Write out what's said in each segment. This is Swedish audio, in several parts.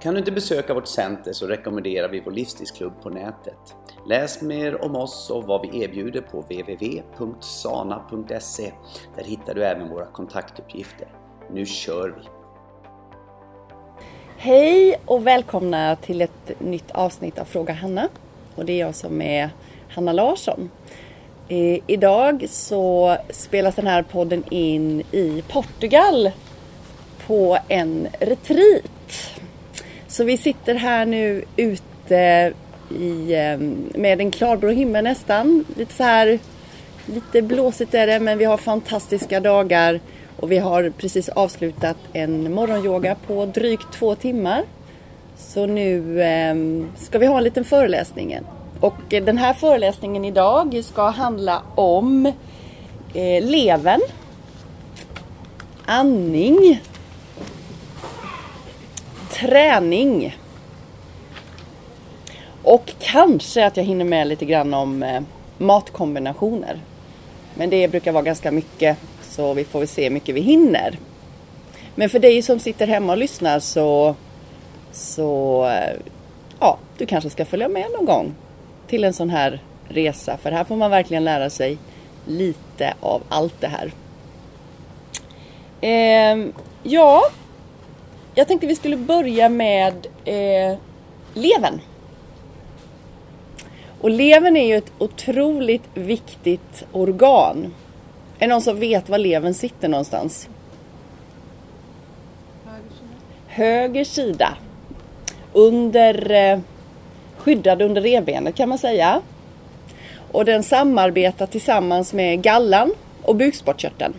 Kan du inte besöka vårt center så rekommenderar vi vår livsstilsklubb på nätet. Läs mer om oss och vad vi erbjuder på www.sana.se. Där hittar du även våra kontaktuppgifter. Nu kör vi! Hej och välkomna till ett nytt avsnitt av Fråga Hanna. Och det är jag som är Hanna Larsson. Eh, idag så spelas den här podden in i Portugal på en retreat. Så vi sitter här nu ute i, ehm, med en klarblå himmel nästan. Lite så här, lite blåsigt är det men vi har fantastiska dagar och vi har precis avslutat en morgonyoga på drygt två timmar. Så nu ehm, ska vi ha en liten föreläsning. Och den här föreläsningen idag ska handla om eh, leven, andning, träning och kanske att jag hinner med lite grann om eh, matkombinationer. Men det brukar vara ganska mycket så vi får väl se hur mycket vi hinner. Men för dig som sitter hemma och lyssnar så, så eh, ja, du kanske ska följa med någon gång till en sån här resa. För här får man verkligen lära sig lite av allt det här. Eh, ja, jag tänkte vi skulle börja med eh, levern. Och levern är ju ett otroligt viktigt organ. Är det någon som vet var levern sitter någonstans? Höger sida. Höger sida. Under, eh, skyddad under revbenet kan man säga. Och den samarbetar tillsammans med gallan och bukspottkörteln.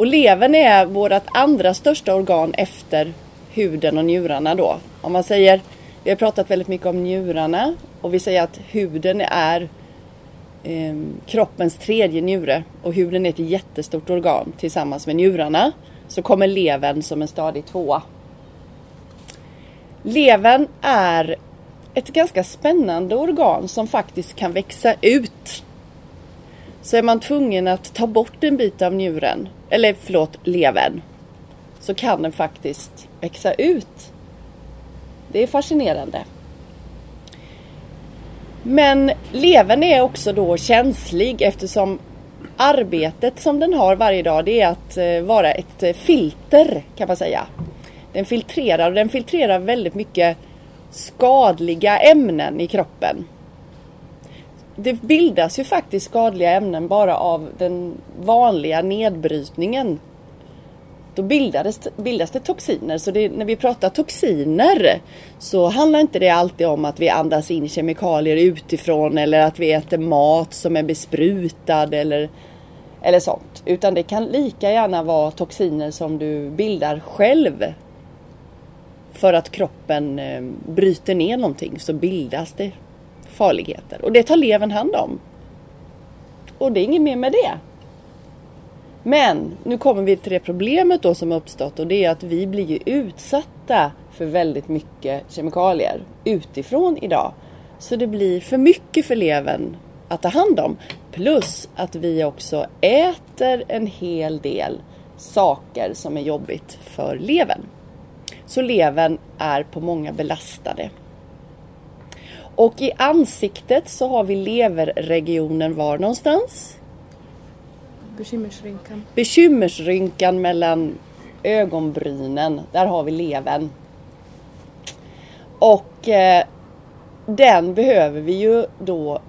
Och levern är vårt andra största organ efter huden och njurarna då. Om man säger vi har pratat väldigt mycket om njurarna och vi säger att huden är eh, kroppens tredje njure och huden är ett jättestort organ tillsammans med njurarna. Så kommer levern som en stadig tvåa. Levern är ett ganska spännande organ som faktiskt kan växa ut. Så är man tvungen att ta bort en bit av njuren, eller förlåt, levern, så kan den faktiskt växa ut det är fascinerande. Men levern är också då känslig eftersom arbetet som den har varje dag det är att eh, vara ett eh, filter kan man säga. Den filtrerar och den filtrerar väldigt mycket skadliga ämnen i kroppen. Det bildas ju faktiskt skadliga ämnen bara av den vanliga nedbrytningen då bildades, bildas det toxiner. Så det, när vi pratar toxiner så handlar inte det alltid om att vi andas in kemikalier utifrån eller att vi äter mat som är besprutad eller, eller sånt. Utan det kan lika gärna vara toxiner som du bildar själv. För att kroppen eh, bryter ner någonting så bildas det farligheter. Och det tar levern hand om. Och det är inget mer med det. Men nu kommer vi till det problemet då som uppstått och det är att vi blir ju utsatta för väldigt mycket kemikalier utifrån idag. Så det blir för mycket för levern att ta hand om. Plus att vi också äter en hel del saker som är jobbigt för levern. Så levern är på många belastade. Och i ansiktet så har vi leverregionen var någonstans? Bekymmersrynkan. Bekymmersrynkan mellan ögonbrynen. Där har vi levern. Och eh, den behöver vi ju då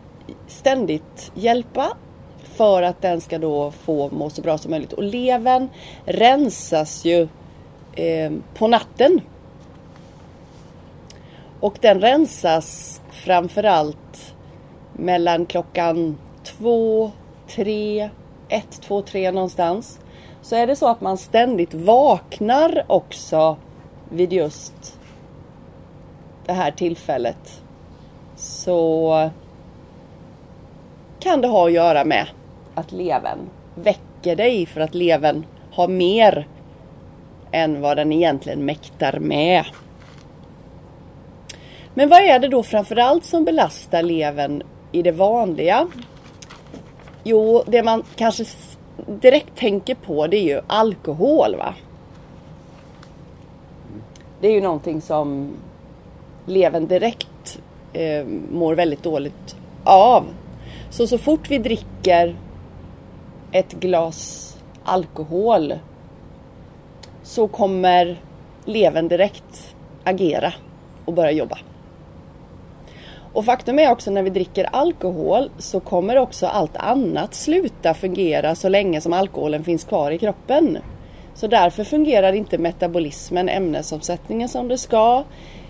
ständigt hjälpa för att den ska då få må så bra som möjligt. Och levern rensas ju eh, på natten. Och den rensas framförallt mellan klockan två, tre 1, 2, 3 någonstans. Så är det så att man ständigt vaknar också vid just det här tillfället. Så kan det ha att göra med att levern väcker dig för att levern har mer än vad den egentligen mäktar med. Men vad är det då framförallt som belastar levern i det vanliga? Jo, det man kanske direkt tänker på det är ju alkohol. va? Det är ju någonting som levern direkt eh, mår väldigt dåligt av. Så så fort vi dricker ett glas alkohol så kommer levern direkt agera och börja jobba. Och faktum är också när vi dricker alkohol så kommer också allt annat sluta fungera så länge som alkoholen finns kvar i kroppen. Så därför fungerar inte metabolismen, ämnesomsättningen som det ska.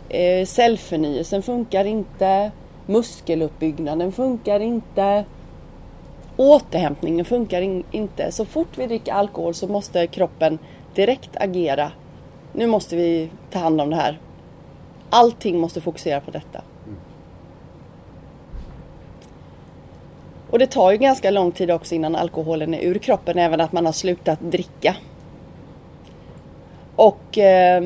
Eh, cellförnyelsen funkar inte. Muskeluppbyggnaden funkar inte. Återhämtningen funkar in, inte. Så fort vi dricker alkohol så måste kroppen direkt agera. Nu måste vi ta hand om det här. Allting måste fokusera på detta. Och det tar ju ganska lång tid också innan alkoholen är ur kroppen, även att man har slutat dricka. Och eh,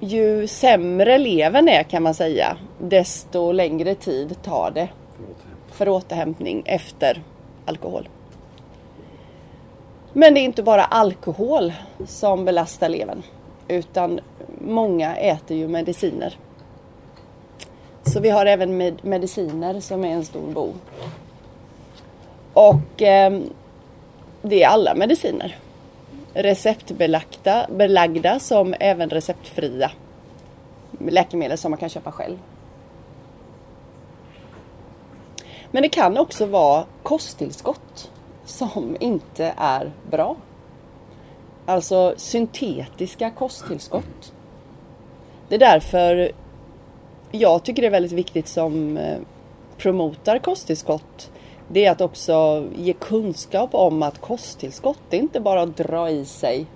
ju sämre levern är kan man säga, desto längre tid tar det för återhämtning efter alkohol. Men det är inte bara alkohol som belastar levern utan många äter ju mediciner. Så vi har även med mediciner som är en stor bov. Och eh, det är alla mediciner. Receptbelagda belagda som även receptfria läkemedel som man kan köpa själv. Men det kan också vara kosttillskott som inte är bra. Alltså syntetiska kosttillskott. Det är därför jag tycker det är väldigt viktigt som eh, promotar kosttillskott. Det är att också ge kunskap om att kosttillskott det är inte bara att dra i sig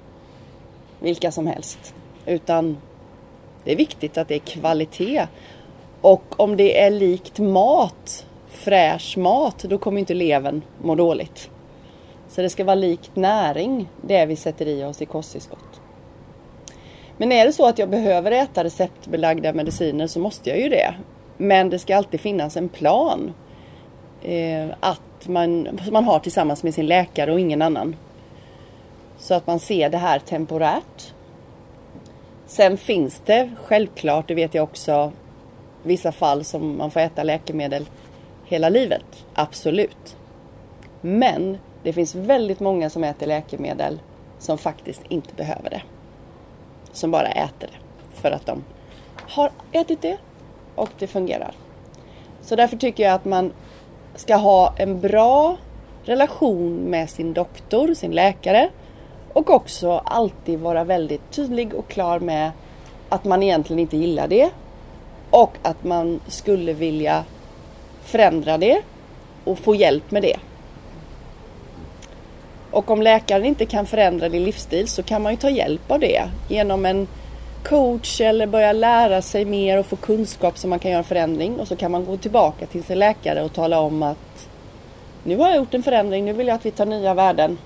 vilka som helst. Utan det är viktigt att det är kvalitet. Och om det är likt mat fräsch mat, då kommer inte levern må dåligt. Så det ska vara likt näring, det vi sätter i oss i kosttillskott. Men är det så att jag behöver äta receptbelagda mediciner så måste jag ju det. Men det ska alltid finnas en plan. Eh, att man, man har tillsammans med sin läkare och ingen annan. Så att man ser det här temporärt. Sen finns det självklart, det vet jag också, vissa fall som man får äta läkemedel hela livet. Absolut. Men det finns väldigt många som äter läkemedel som faktiskt inte behöver det. Som bara äter det för att de har ätit det och det fungerar. Så därför tycker jag att man ska ha en bra relation med sin doktor, sin läkare och också alltid vara väldigt tydlig och klar med att man egentligen inte gillar det och att man skulle vilja förändra det och få hjälp med det. Och om läkaren inte kan förändra din livsstil så kan man ju ta hjälp av det genom en coach eller börja lära sig mer och få kunskap så man kan göra en förändring och så kan man gå tillbaka till sin läkare och tala om att nu har jag gjort en förändring, nu vill jag att vi tar nya värden.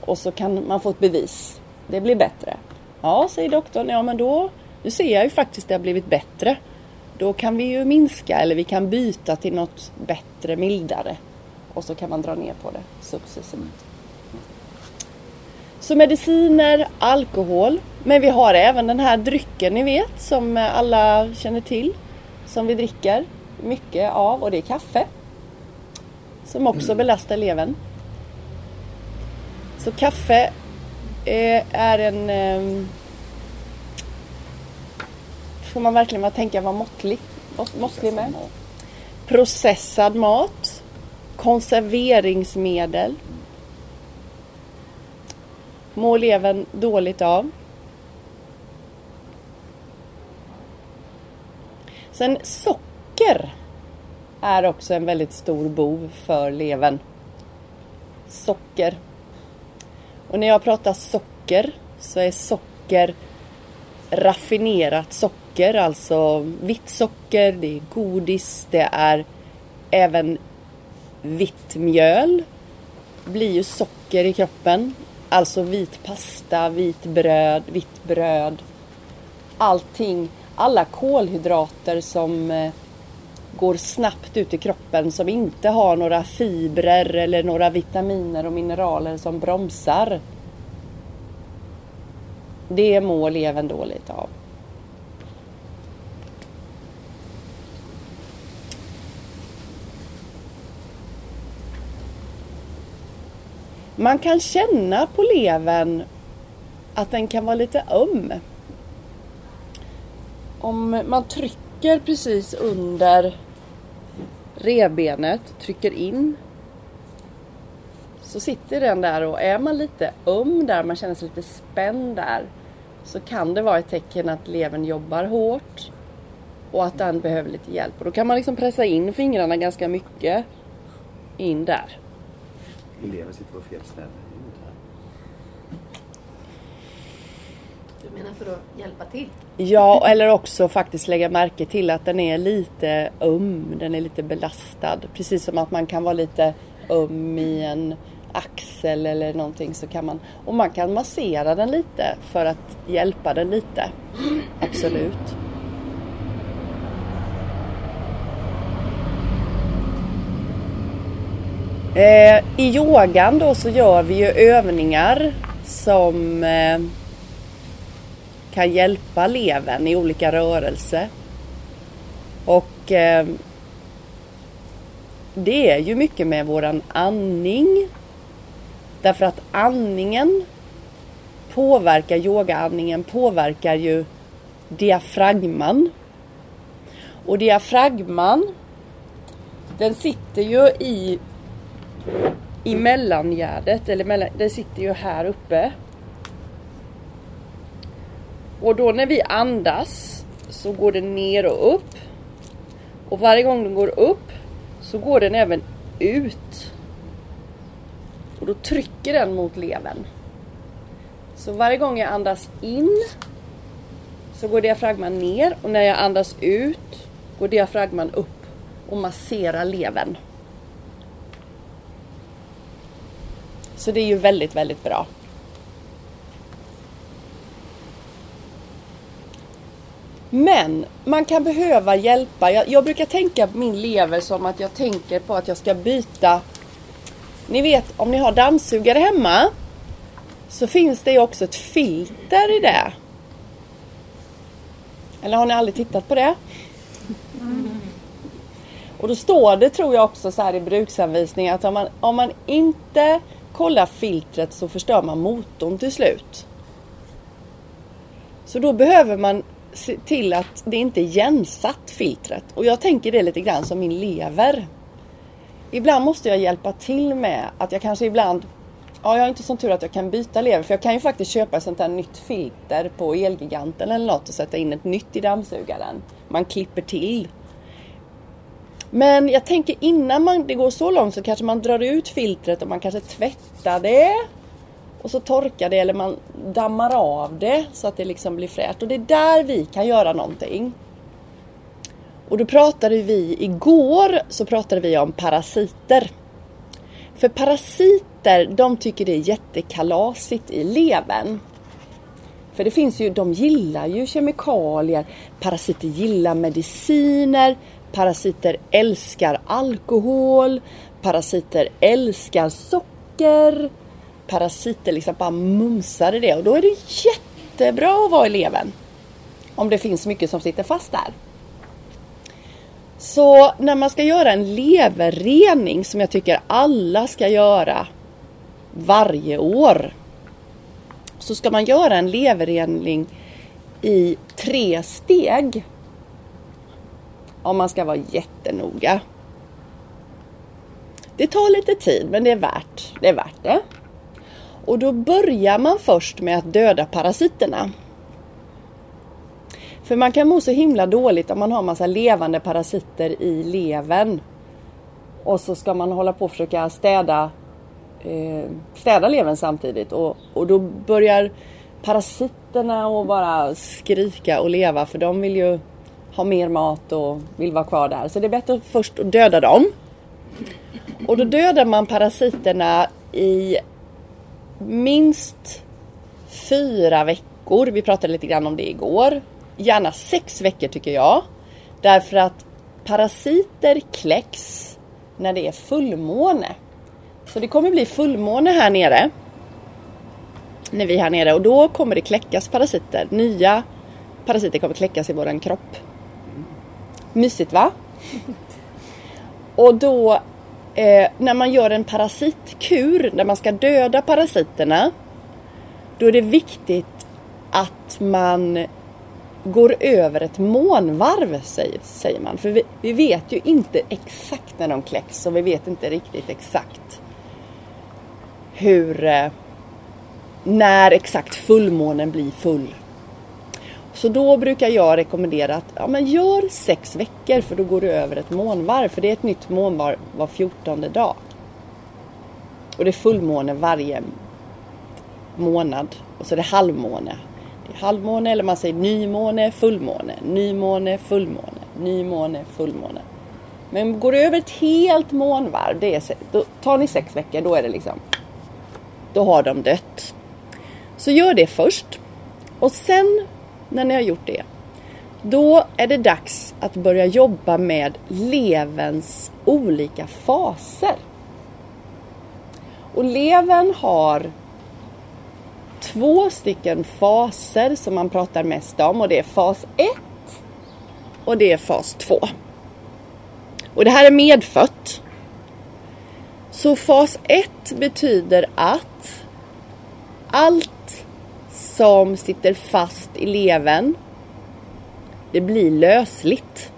Och så kan man få ett bevis. Det blir bättre. Ja, säger doktorn, ja men då, nu ser jag ju faktiskt att det har blivit bättre. Då kan vi ju minska eller vi kan byta till något bättre, mildare. Och så kan man dra ner på det successivt. Så mediciner, alkohol. Men vi har även den här drycken ni vet som alla känner till. Som vi dricker mycket av och det är kaffe. Som också belastar levern. Så kaffe eh, är en ehm, får man verkligen tänka vara måttlig, måttlig med. Processad mat. Konserveringsmedel. Mår levern dåligt av. Sen socker är också en väldigt stor bov för levern. Socker. Och när jag pratar socker så är socker raffinerat socker alltså vitt socker, det är godis, det är även vitt mjöl Det blir ju socker i kroppen. Alltså vit pasta, vit bröd, vitt bröd. Allting, alla kolhydrater som eh, går snabbt ut i kroppen som inte har några fibrer eller några vitaminer och mineraler som bromsar. Det mår levern dåligt av. Man kan känna på levern att den kan vara lite öm. Om man trycker precis under revbenet, trycker in så sitter den där och är man lite öm där, man känner sig lite spänd där så kan det vara ett tecken att levern jobbar hårt och att den behöver lite hjälp. Och då kan man liksom pressa in fingrarna ganska mycket in där. Elever sitter på fel ställe. Du menar för att hjälpa till? Ja, eller också faktiskt lägga märke till att den är lite öm, den är lite belastad. Precis som att man kan vara lite öm i en axel eller någonting så kan man, och man kan massera den lite för att hjälpa den lite. Absolut. Eh, I yogan då så gör vi ju övningar som eh, kan hjälpa levern i olika rörelser. Och eh, det är ju mycket med våran andning. Därför att andningen påverkar, yogaandningen påverkar ju diafragman. Och diafragman den sitter ju i i mellangärdet, eller mellan, den sitter ju här uppe. Och då när vi andas så går den ner och upp. Och varje gång den går upp så går den även ut. Och då trycker den mot levern. Så varje gång jag andas in så går diafragman ner och när jag andas ut går diafragman upp och masserar levern. Så det är ju väldigt, väldigt bra. Men man kan behöva hjälpa. Jag, jag, brukar tänka på min lever som att jag tänker på att jag ska byta. Ni vet om ni har dammsugare hemma så finns det ju också ett filter i det. Eller har ni aldrig tittat på det? Mm. Och då står det tror jag också så här i bruksanvisningen att om man, om man inte kollar filtret så förstör man motorn till slut. Så då behöver man se till att det inte är igensatt filtret. Och jag tänker det lite grann som min lever. Ibland måste jag hjälpa till med att jag kanske ibland Ja, jag har inte sån tur att jag kan byta lever för jag kan ju faktiskt köpa ett sånt här nytt filter på Elgiganten eller något och sätta in ett nytt i dammsugaren. Man klipper till. Men jag tänker innan man, det går så långt så kanske man drar ut filtret och man kanske tvättar det. Och så torkar det eller man dammar av det så att det liksom blir fräscht. Och det är där vi kan göra någonting. Och då pratade vi igår så pratade vi om parasiter. För parasiter de tycker det är jättekalasigt i levern. För det finns ju, de gillar ju kemikalier. Parasiter gillar mediciner. Parasiter älskar alkohol. Parasiter älskar socker. Parasiter liksom bara mumsar i det och då är det jättebra att vara i levern. Om det finns mycket som sitter fast där. Så när man ska göra en leverrening som jag tycker alla ska göra varje år. Så ska man göra en leverrening i tre steg om man ska vara jättenoga. Det tar lite tid men det är värt det. Är värt det. Och då börjar man först med att döda parasiterna. För man kan må så himla dåligt om man har massa levande parasiter i levern. Och så ska man hålla på och försöka städa, eh, städa levern samtidigt. Och, och då börjar parasiterna att bara skrika och leva för de vill ju har mer mat och vill vara kvar där. Så det är bättre först att döda dem. Och då dödar man parasiterna i minst fyra veckor. Vi pratade lite grann om det igår. Gärna sex veckor tycker jag. Därför att parasiter kläcks när det är fullmåne. Så det kommer bli fullmåne här nere. När vi är här nere och då kommer det kläckas parasiter. Nya parasiter kommer kläckas i våran kropp. Mysigt va? Och då eh, när man gör en parasitkur, när man ska döda parasiterna, då är det viktigt att man går över ett månvarv, säger, säger man. För vi, vi, vet ju inte exakt när de kläcks och vi vet inte riktigt exakt hur, eh, när exakt fullmånen blir full. Så då brukar jag rekommendera att ja, men gör sex veckor för då går du över ett månvarv. För det är ett nytt månvarv var fjortonde dag. Och det är fullmåne varje månad. Och så är det halvmåne. Det är halvmåne eller man säger nymåne, fullmåne, nymåne, fullmåne, nymåne, fullmåne. Men går du över ett helt månvarv, det är, då tar ni sex veckor, då är det liksom, då har de dött. Så gör det först. Och sen när ni har gjort det, då är det dags att börja jobba med levens olika faser. Och levern har två stycken faser som man pratar mest om och det är fas 1 och det är fas 2. Och det här är medfött. Så fas 1 betyder att allt som sitter fast i levern. Det blir lösligt.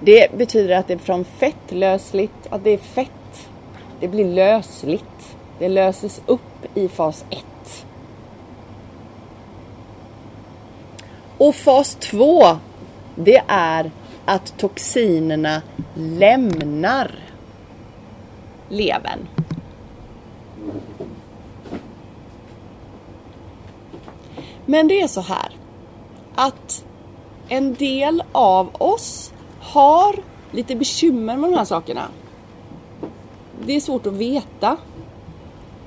Det betyder att det är från fettlösligt, att det är fett. Det blir lösligt. Det löses upp i fas 1. Och fas 2, det är att toxinerna lämnar levern. Men det är så här att en del av oss har lite bekymmer med de här sakerna. Det är svårt att veta.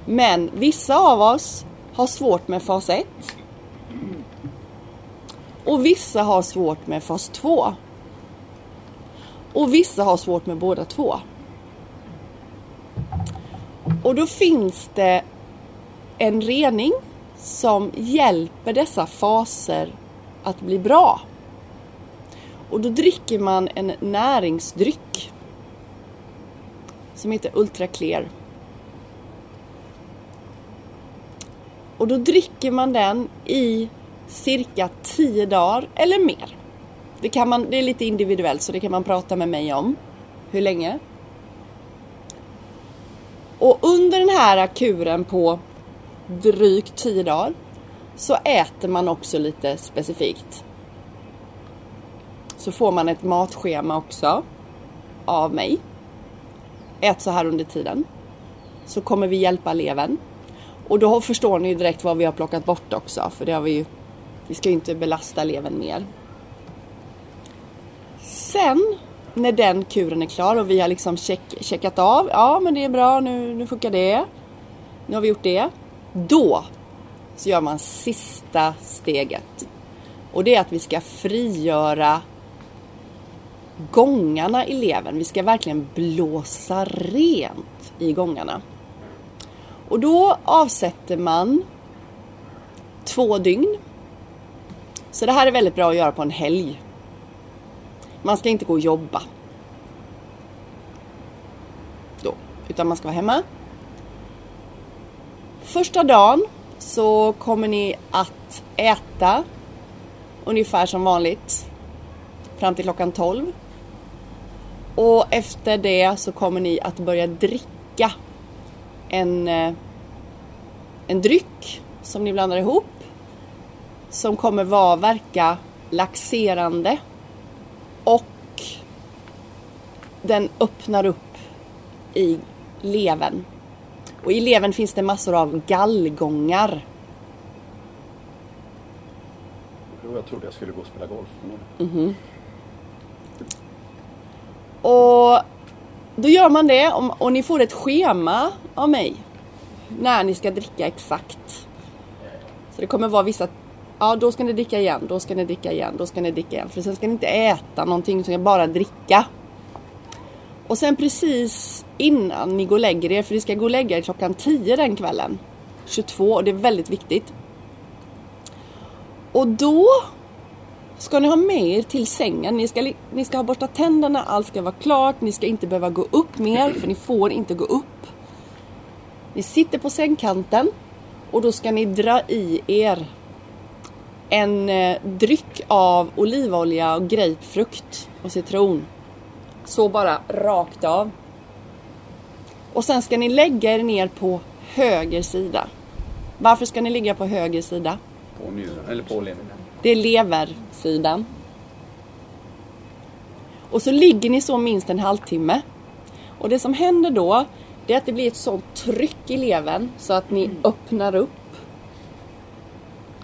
Men vissa av oss har svårt med fas 1. Och vissa har svårt med fas 2. Och vissa har svårt med båda två. Och då finns det en rening som hjälper dessa faser att bli bra. Och då dricker man en näringsdryck som heter Ultra Clear. Och då dricker man den i cirka 10 dagar eller mer. Det, kan man, det är lite individuellt så det kan man prata med mig om. Hur länge? Och under den här kuren på drygt 10 dagar så äter man också lite specifikt. Så får man ett matschema också av mig. Ät så här under tiden. Så kommer vi hjälpa levern. Och då förstår ni ju direkt vad vi har plockat bort också för det har vi ju Vi ska ju inte belasta levern mer. Sen när den kuren är klar och vi har liksom check, checkat av. Ja men det är bra nu, nu funkar det. Nu har vi gjort det. Då så gör man sista steget. Och det är att vi ska frigöra gångarna i levern. Vi ska verkligen blåsa rent i gångarna. Och då avsätter man två dygn. Så det här är väldigt bra att göra på en helg. Man ska inte gå och jobba. Då, utan man ska vara hemma Första dagen så kommer ni att äta ungefär som vanligt fram till klockan 12. Och efter det så kommer ni att börja dricka en, eh, en dryck som ni blandar ihop som kommer vara, verka laxerande och den öppnar upp i levern och i levern finns det massor av gallgångar. jag trodde jag skulle gå och spela golf på morgonen. Och då gör man det om- och ni får ett schema av mig. När ni ska dricka exakt. Så det kommer vara vissa, ja då ska ni dricka igen, då ska ni dricka igen, då ska ni dricka igen. För sen ska ni inte äta någonting, utan bara dricka. Och sen precis innan ni går och lägger er, för ni ska gå och lägga er klockan 10 den kvällen. 22 och det är väldigt viktigt. Och då ska ni ha med er till sängen. Ni ska, ni ska ha borstat tänderna, allt ska vara klart. Ni ska inte behöva gå upp mer, för ni får inte gå upp. Ni sitter på sängkanten och då ska ni dra i er en eh, dryck av olivolja och grapefrukt och citron. Så bara rakt av. Och sen ska ni lägga er ner på höger sida. Varför ska ni ligga på höger sida? På njuren, eller på levern. Det är leversidan. Och så ligger ni så minst en halvtimme. Och det som händer då, det är att det blir ett sånt tryck i levern så att ni öppnar upp.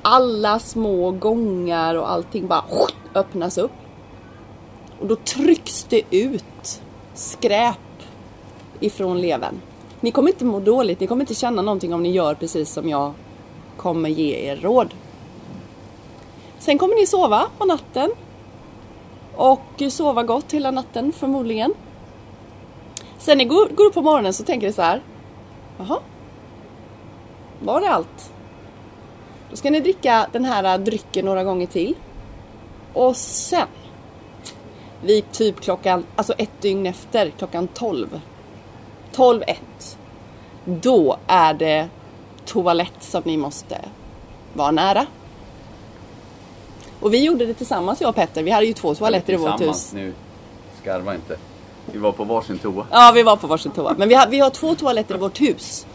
Alla små gångar och allting bara öppnas upp. Och då trycks det ut skräp ifrån levern. Ni kommer inte må dåligt, ni kommer inte känna någonting om ni gör precis som jag kommer ge er råd. Sen kommer ni sova på natten. Och sova gott hela natten förmodligen. Sen ni går, går upp på morgonen så tänker ni så här. Jaha. Var det allt? Då ska ni dricka den här drycken några gånger till. Och sen. Vid typ klockan, alltså ett dygn efter, klockan 12. 12 1. Då är det toalett som ni måste vara nära. Och vi gjorde det tillsammans jag och Petter. Vi hade ju två toaletter i vårt hus. Nu, skarva inte. Vi var på varsin toa. Ja, vi var på varsin toa. Men vi har, vi har två toaletter i vårt hus.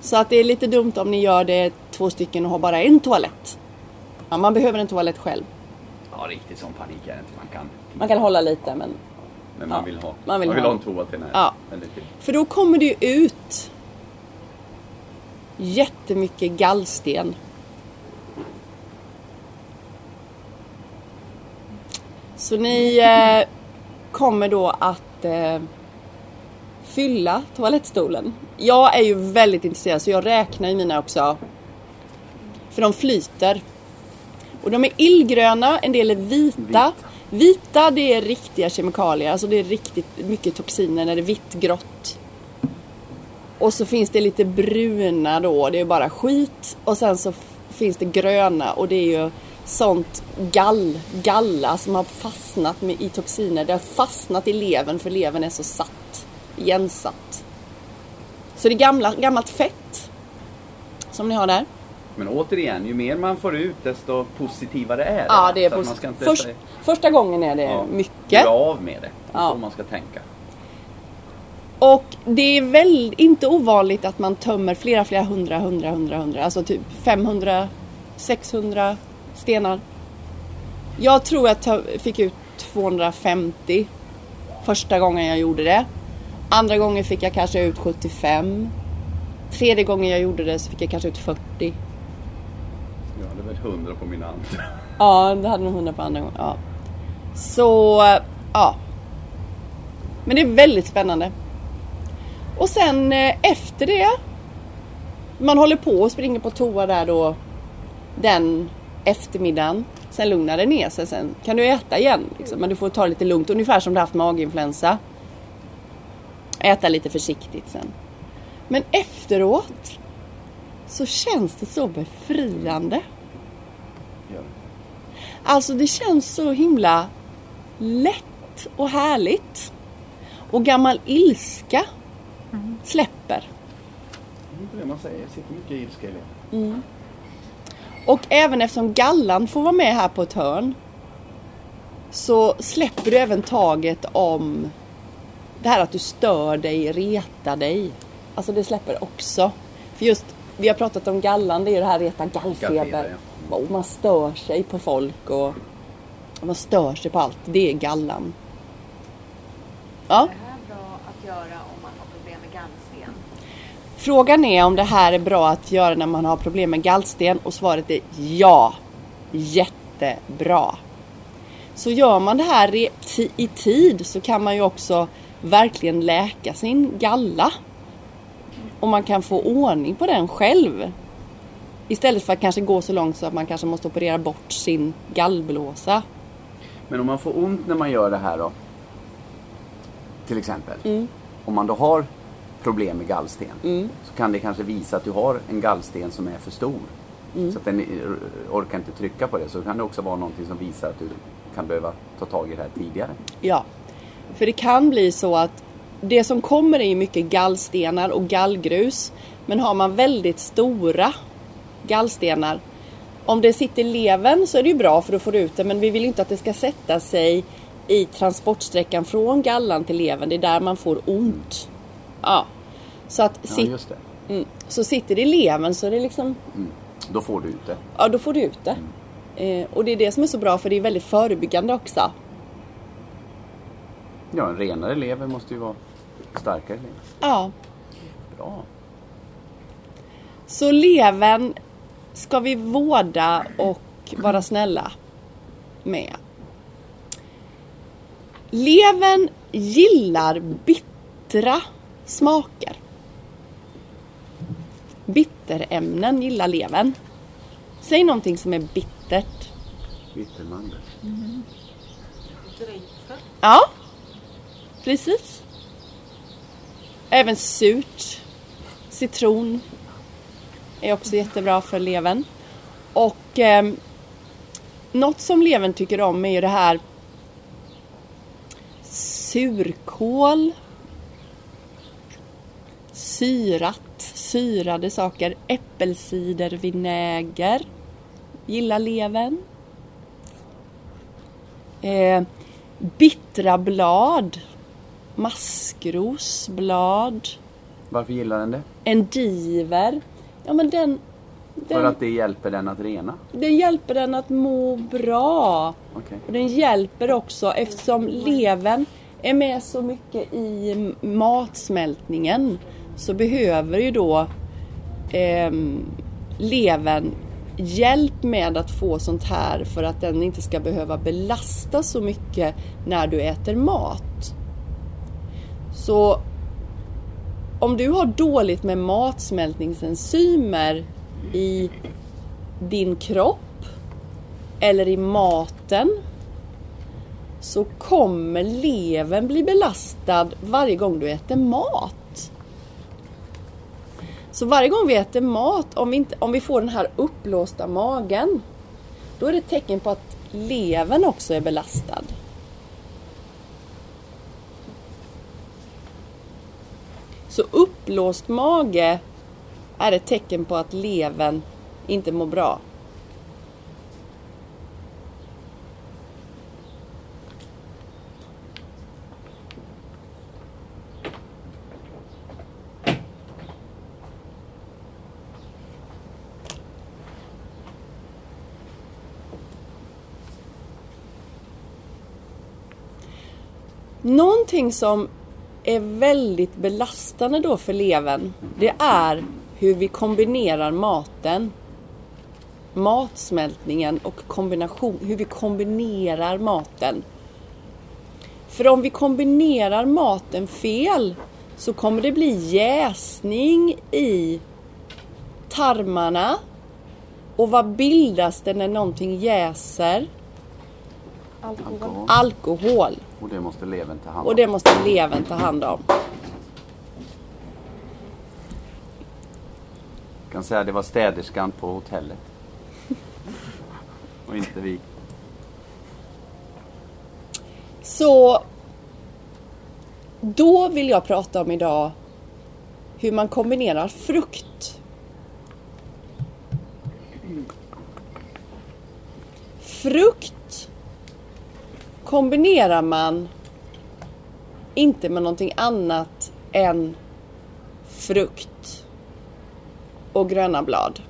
Så att det är lite dumt om ni gör det två stycken och har bara en toalett. Ja, man behöver en toalett själv. Ja, riktigt sån panik är det inte. Man kan. Man kan hålla lite men... Men man Ja, vill ha. man vill ha. ha en toa till nära. Ja. För då kommer det ju ut jättemycket gallsten. Så ni eh, kommer då att eh, fylla toalettstolen. Jag är ju väldigt intresserad så jag räknar i mina också. För de flyter. Och de är illgröna, en del är vita. Vita. Vita det är riktiga kemikalier, alltså det är riktigt mycket toxiner när det är vitt, grått. Och så finns det lite bruna då, det är bara skit. Och sen så finns det gröna och det är ju sånt gall, galla som har fastnat med, i toxiner. Det har fastnat i levern för levern är så satt, igensatt. Så det är gamla, gammalt fett som ni har där. Men återigen, ju mer man får ut desto positivare är det. Ja, det är Så att posi- man ska inte Först, första gången är det ja, mycket. Göra av med det. Det är så man ska tänka. Och det är väl inte ovanligt att man tömmer flera, flera hundra, hundra, hundra, hundra. Alltså typ 500, 600 stenar. Jag tror jag fick ut 250 första gången jag gjorde det. Andra gången fick jag kanske ut 75. Tredje gången jag gjorde det så fick jag kanske ut 40. Hundra på min andra. Ja, det hade nog 100 på andra gången. Ja. Så, ja. Men det är väldigt spännande. Och sen eh, efter det. Man håller på och springer på toa där då. Den eftermiddagen. Sen lugnar det ner sig. Sen kan du äta igen. Liksom. Men du får ta det lite lugnt. Ungefär som du haft maginfluensa. Äta lite försiktigt sen. Men efteråt. Så känns det så befriande. Alltså det känns så himla lätt och härligt. Och gammal ilska släpper. Det är det man säger. Det sitter mycket ilska i det. Och även eftersom gallan får vara med här på ett hörn så släpper du även taget om det här att du stör dig, retar dig. Alltså det släpper också. För just, vi har pratat om gallan, det är ju det här reta gallfeber. Och man stör sig på folk och man stör sig på allt. Det är gallan. Ja. Det här är bra att göra om man har problem med gallsten. Frågan är om det här är bra att göra när man har problem med gallsten och svaret är ja. Jätte inte bra. Så gör man det här i tid så kan man ju också verkligen läka sin galla. Och man kan få ordning på den själv. Istället för att kanske gå så långt så att man kanske måste operera bort sin gallblåsa. Men om man får ont när man gör det här då? Till exempel. Mm. Om man då har problem med gallsten så kan det kanske visa att du har en gallsten som är för stor. Mm. Så att den eh, orkar inte trycka på det. Så kan det också vara någonting som visar att du kan behöva ta tag i det här tidigare. Ja, för det kan bli så att det som kommer är mycket gallstenar och gallgrus. Men har man väldigt stora gallstenar, om det sitter i levern så är det ju bra för då får du ut det. Men vi vill inte att det ska sätta sig i transportsträckan från gallan till levern. Det är där man får ont. Ja, så att Ja, sit, just det. mm, så sitter det i levern så är det liksom Då får du ut det. Ja, då får du ut det. Eh, och det är det som är så bra för det är väldigt förebyggande också. Ja, en renare lever måste ju vara starkare lever. Ja, Bra. så levern ska vi vårda och vara snälla med. Levern gillar bittra smaker. Bitterämnen gillar levern. Säg någonting som är bittert. Bittermandel. Ja, precis. Även surt. Citron är också jättebra för levern. Och eh, något som levern tycker om är ju det här surkål. Syrat, syrade saker. Äppelcidervinäger gillar levern. Eh, bittra blad. Maskrosblad. Varför gillar den det? Endiver. Ja men den, För den, att det hjälper den att rena? den hjälper den att må bra. Okej. Och den hjälper också eftersom levern är med så mycket i matsmältningen så behöver ju då ehm, levern hjälp med att få sånt här för att den inte ska behöva belasta så mycket när du äter mat. Så om du har dåligt med matsmältningsenzymer i din kropp eller i maten så kommer levern bli belastad varje gång du äter mat. Så varje gång vi äter mat, om vi, inte, om vi får den här uppblåsta magen, då är det ett tecken på att levern också är belastad. Så uppblåst mage är ett tecken på att levern inte mår bra. Någonting som är väldigt belastande då för levern, det är hur vi kombinerar maten. Matsmältningen och kombination, hur vi kombinerar maten. För om vi kombinerar maten fel så kommer det bli jäsning i tarmarna. Och vad bildas det när någonting jäser? Alkohol. Alkohol. Och det måste levern ta hand om. Och det måste levern ta hand om. Jag kan säga att det var städerskan på hotellet. Och inte vi. Så då vill jag prata om idag hur man kombinerar frukt. Frukt kombinerar man inte med någonting annat än frukt och gröna blad.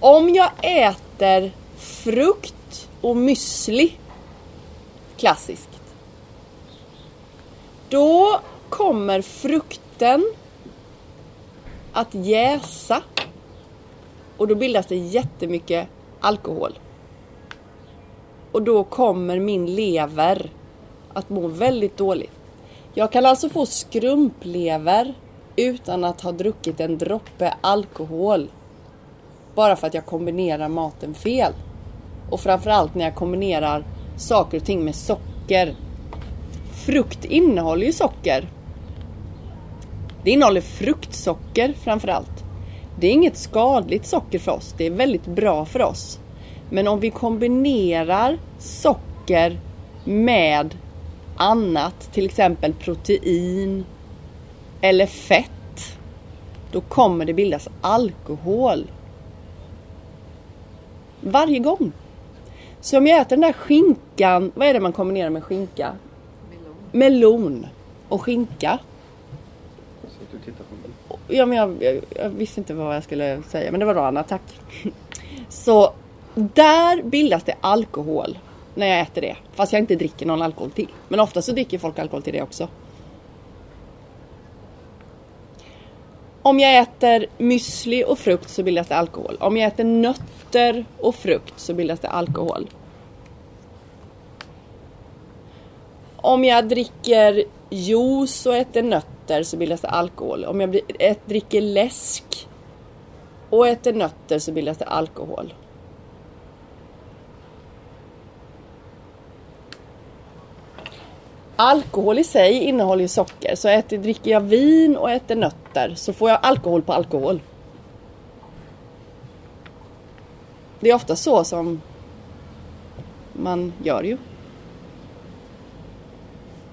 Om jag äter frukt och müsli klassiskt. Då kommer frukten att jäsa Och då bildas det jättemycket alkohol. Och då kommer min lever att må väldigt dåligt. Jag kan alltså få skrumplever utan att ha druckit en droppe alkohol. Bara för att jag kombinerar maten fel. Och framförallt när jag kombinerar saker och ting med socker. Frukt innehåller ju socker. Det innehåller fruktsocker framförallt. Det är inget skadligt socker för oss. Det är väldigt bra för oss. Men om vi kombinerar socker med annat, till exempel protein eller fett, då kommer det bildas alkohol. Varje gång. Så om jag äter den där skinkan, vad är det man kombinerar med skinka? Melon och skinka. Att du tittar på mig. Ja, men jag, jag, jag visste inte vad jag skulle säga, men det var bra Anna, tack. Så där bildas det alkohol när jag äter det, fast jag inte dricker någon alkohol till. Men ofta så dricker folk alkohol till det också. Om jag äter müsli och frukt så bildas det alkohol. Om jag äter nötter och frukt så bildas det alkohol. Om jag dricker juice och äter nötter så bildas det alkohol. Om jag ät- dricker läsk och äter nötter så bildas det alkohol. Alkohol i sig innehåller ju socker, så äter, dricker jag vin och äter nötter så får jag alkohol på alkohol. Det är ofta så som man gör ju.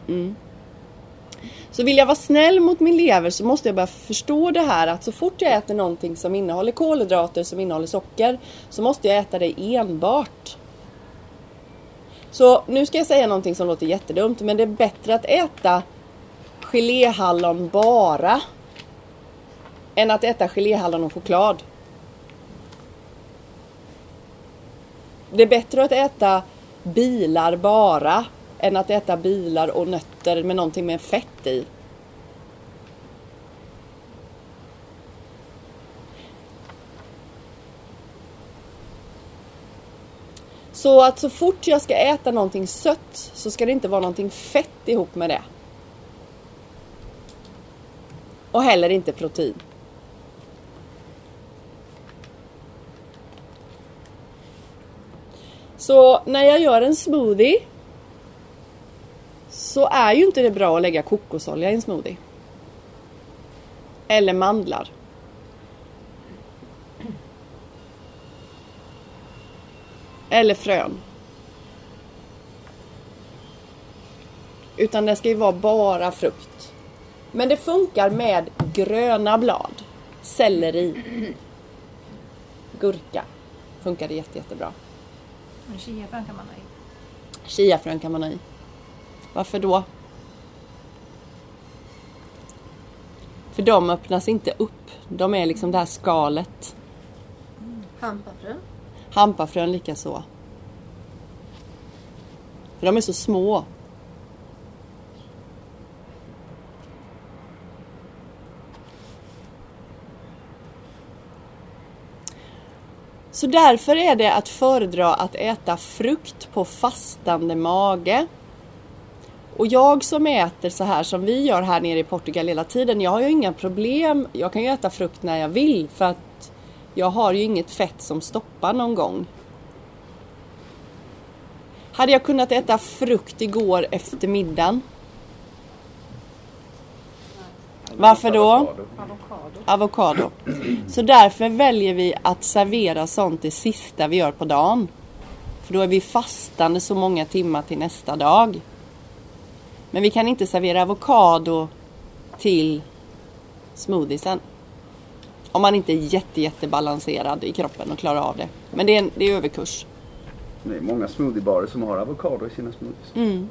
Mm. Så vill jag vara snäll mot min lever så måste jag börja förstå det här att så fort jag äter någonting som innehåller kolhydrater, som innehåller socker, så måste jag äta det enbart. Så nu ska jag säga någonting som låter jättedumt, men det är bättre att äta geléhallon bara än att äta geléhallon och choklad. Det är bättre att äta bilar bara än att äta bilar och nötter med någonting med fett i. Så att så fort jag ska äta någonting sött så ska det inte vara någonting fett ihop med det. Och heller inte protein. Så när jag gör en smoothie så är ju inte det bra att lägga kokosolja i en smoothie. Eller mandlar. Eller frön. Utan det ska ju vara bara frukt. Men det funkar med gröna blad. Selleri. Gurka. Funkar det jätte, jättebra. Men chiafrön kan man ha i. Chiafrön kan man ha i. Varför då? För de öppnas inte upp. De är liksom det här skalet. Hampafrön. Hampafrön lika så. För de är så små. Så därför är det att föredra att äta frukt på fastande mage. Och jag som äter så här som vi gör här nere i Portugal hela tiden, jag har ju inga problem. Jag kan ju äta frukt när jag vill för att jag har ju inget fett som stoppar någon gång. Hade jag kunnat äta frukt igår efter middagen? Varför då? Avokado. Avokado. Så därför väljer vi att servera sånt det sista vi gör på dagen. För då är vi fastande så många timmar till nästa dag. Men vi kan inte servera avokado till smoothiesen. Om man inte är jätte, jättebalanserad i kroppen och klarar av det. Men det är, en, det är överkurs. Det är många smoothiebarer som har avokado i sina smoothies. Mm.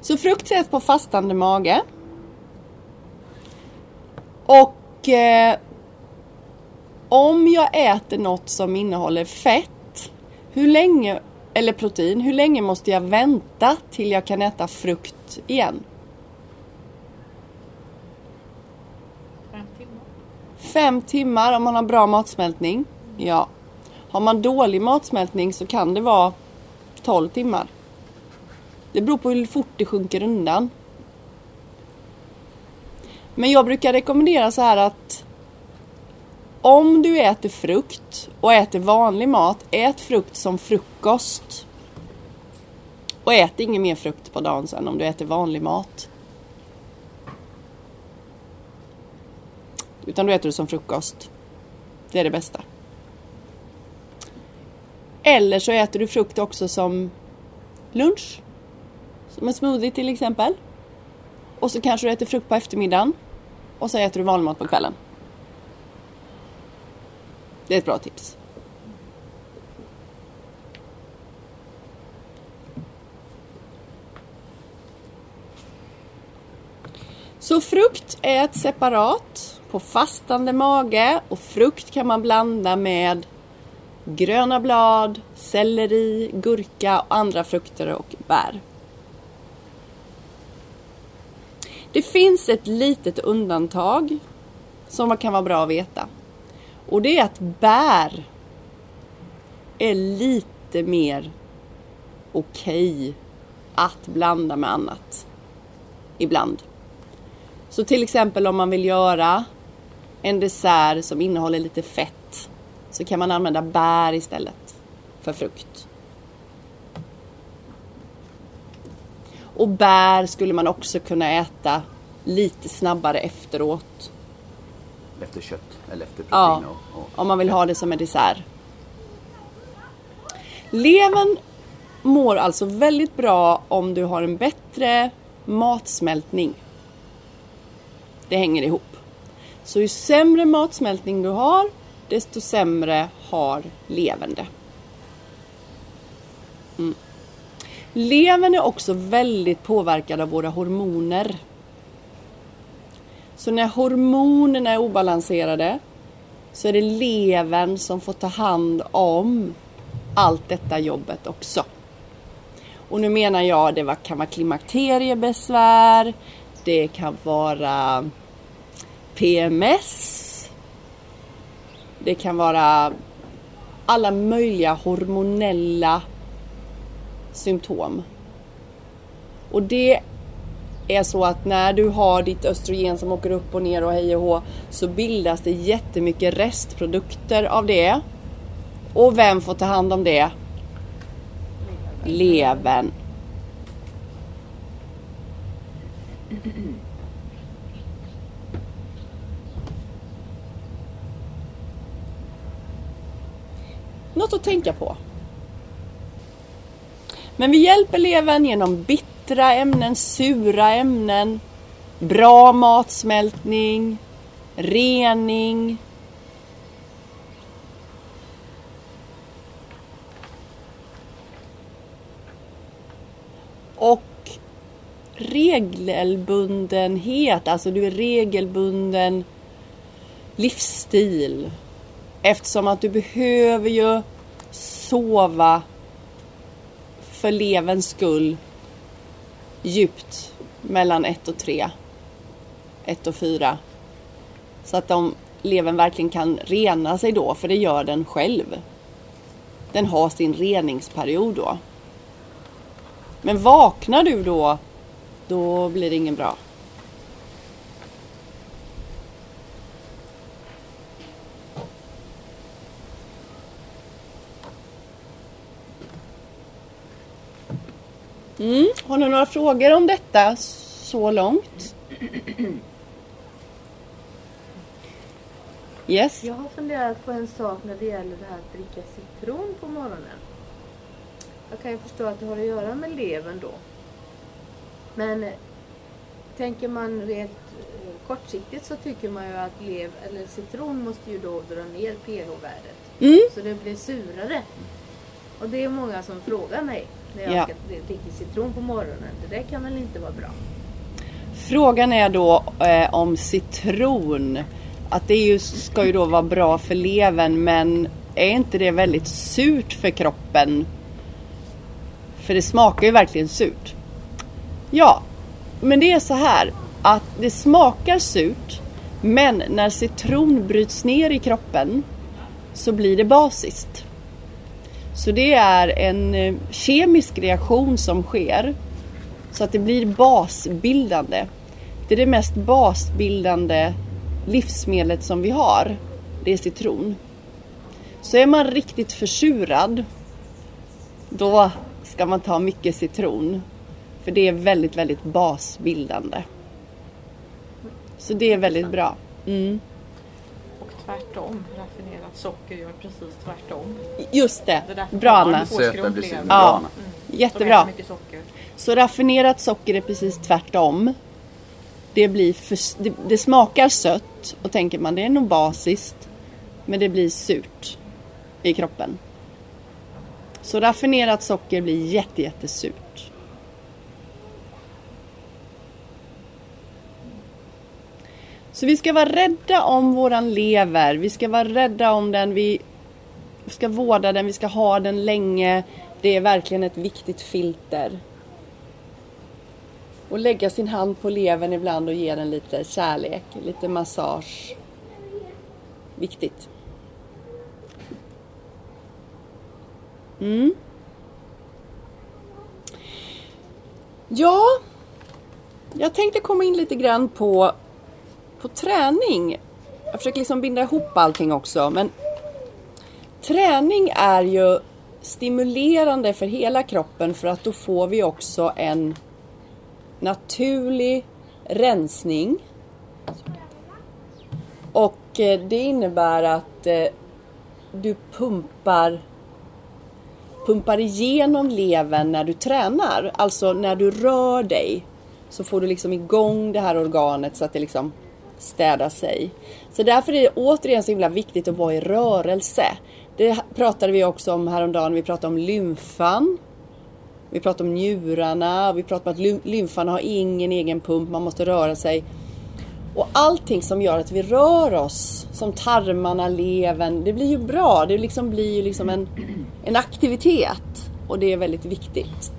Så frukt äts på fastande mage. Och eh, om jag äter något som innehåller fett, hur länge, eller protein, hur länge måste jag vänta till jag kan äta frukt igen? fem timmar om man har bra matsmältning. Ja. Har man dålig matsmältning så kan det vara 12 timmar. Det beror på hur fort det sjunker undan. Men jag brukar rekommendera så här att om du äter frukt och äter vanlig mat, ät frukt som frukost. Och ät ingen mer frukt på dagen sen om du äter vanlig mat. Utan du äter det som frukost. Det är det bästa. Eller så äter du frukt också som lunch. Som en smoothie till exempel. Och så kanske du äter frukt på eftermiddagen. Och så äter du vanlig mat på kvällen. Det är ett bra tips. Så frukt ät separat på fastande mage och frukt kan man blanda med gröna blad, selleri, gurka och andra frukter och bär. Det finns ett litet undantag som kan vara bra att veta. Och det är att bär är lite mer okej okay att blanda med annat. Ibland. Så till exempel om man vill göra en dessert som innehåller lite fett så kan man använda bär istället för frukt. Och bär skulle man också kunna äta lite snabbare efteråt. Efter kött eller efter protein? Ja, och, och... om man vill ha det som en dessert. Levern mår alltså väldigt bra om du har en bättre matsmältning. Det hänger ihop. Så ju sämre matsmältning du har, desto sämre har levern Mm. Levern är också väldigt påverkad av våra hormoner. Så när hormonerna är obalanserade så är det levern som får ta hand om allt detta jobbet också. Och nu menar jag det kan vara klimakteriebesvär, det kan vara PMS, det kan vara alla möjliga hormonella symptom. Och det är så att när du har ditt östrogen som åker upp och ner och hej och hå så bildas det jättemycket restprodukter av det. Och vem får ta hand om det? Levern. Något att tänka på. Men vi hjälper levern genom bittra ämnen, sura ämnen, bra matsmältning, rening, och regelbundenhet, alltså du är regelbunden livsstil. Eftersom att du behöver ju sova för levens skull djupt mellan 1 och 3. 1 och 4. Så att de, levern verkligen kan rena sig då, för det gör den själv. Den har sin reningsperiod då. Men vaknar du då, då blir det ingen bra. Mm. Har ni några frågor om detta så långt? Yes? Jag har funderat på en sak när det gäller det här att dricka citron på morgonen. Jag kan ju förstå att det har att göra med levern då. Men eh, tänker man rent eh, kortsiktigt så tycker man ju att lev, eller citron måste ju då dra ner pH-värdet. Mm. Så det blir surare. Och det är många som frågar mig när jag Ja. ska dricka citron på morgonen. Det där kan väl inte vara bra? Frågan är då eh, om citron. Att det ju, ska ju då vara bra för levern men är inte det väldigt surt för kroppen? För det smakar ju verkligen surt. Ja, men det är så här att det smakar surt Men när citron bryts ner i kroppen så blir det basiskt. Så det är en eh, kemisk reaktion som sker så att det blir basbildande. Det är det mest basbildande livsmedlet som vi har. Det är citron. Så är man riktigt försurad då ska man ta mycket citron. För det är väldigt, väldigt basbildande. Så det är väldigt bra. Mm. Tvärtom, raffinerat socker gör precis tvärtom. Just det, Det bra Anna. Söta blir sura. Ja. De Jättebra. äter mycket socker. Så raffinerat socker är precis tvärtom. Det, blir för, det, det smakar sött och tänker man det är nog basiskt. Men det blir surt i kroppen. Så raffinerat socker blir jätte, jättesurt. Så vi ska vara rädda om våran lever. Vi ska vara rädda om den. Vi ska vårda den. Vi ska ha den länge. Det är verkligen ett viktigt filter. Och lägga sin hand på levern ibland och ge den lite kärlek, lite massage. Viktigt. Mm. Ja, jag tänkte komma in lite grann på, på träning. Jag försöker liksom binda ihop allting också, men träning är ju stimulerande för hela kroppen för att då får vi också en naturlig rensning. Och eh, det innebär att eh, du pumpar pumpar igenom levern när du tränar. Alltså när du rör dig så får du liksom igång det här organet så att det liksom städa sig. Så därför är det återigen så himla viktigt att vara i rörelse. Det pratade vi också om häromdagen. Vi pratade om lymfan. Vi pratade om njurarna. Vi pratade om att lymfan har ingen egen pump. Man måste röra sig. Och allting som gör att vi rör oss, som tarmarna, levern, det blir ju bra. Det liksom blir ju liksom en, en aktivitet och det är väldigt viktigt.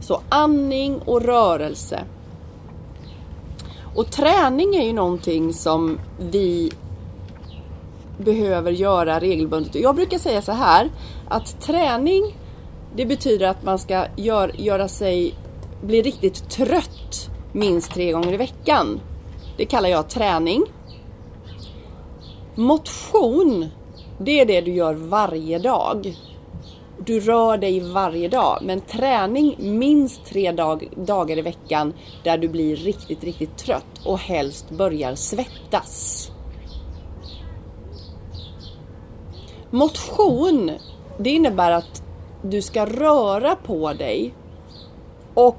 Så andning och rörelse. Och träning är ju någonting som vi behöver göra regelbundet. Och Jag brukar säga så här att träning det betyder att man ska gör, göra sig, bli riktigt trött minst tre gånger i veckan. Det kallar jag träning. Motion, det är det du gör varje dag. Du rör dig varje dag, men träning minst tre dag, dagar i veckan där du blir riktigt, riktigt trött och helst börjar svettas. Motion, det innebär att du ska röra på dig och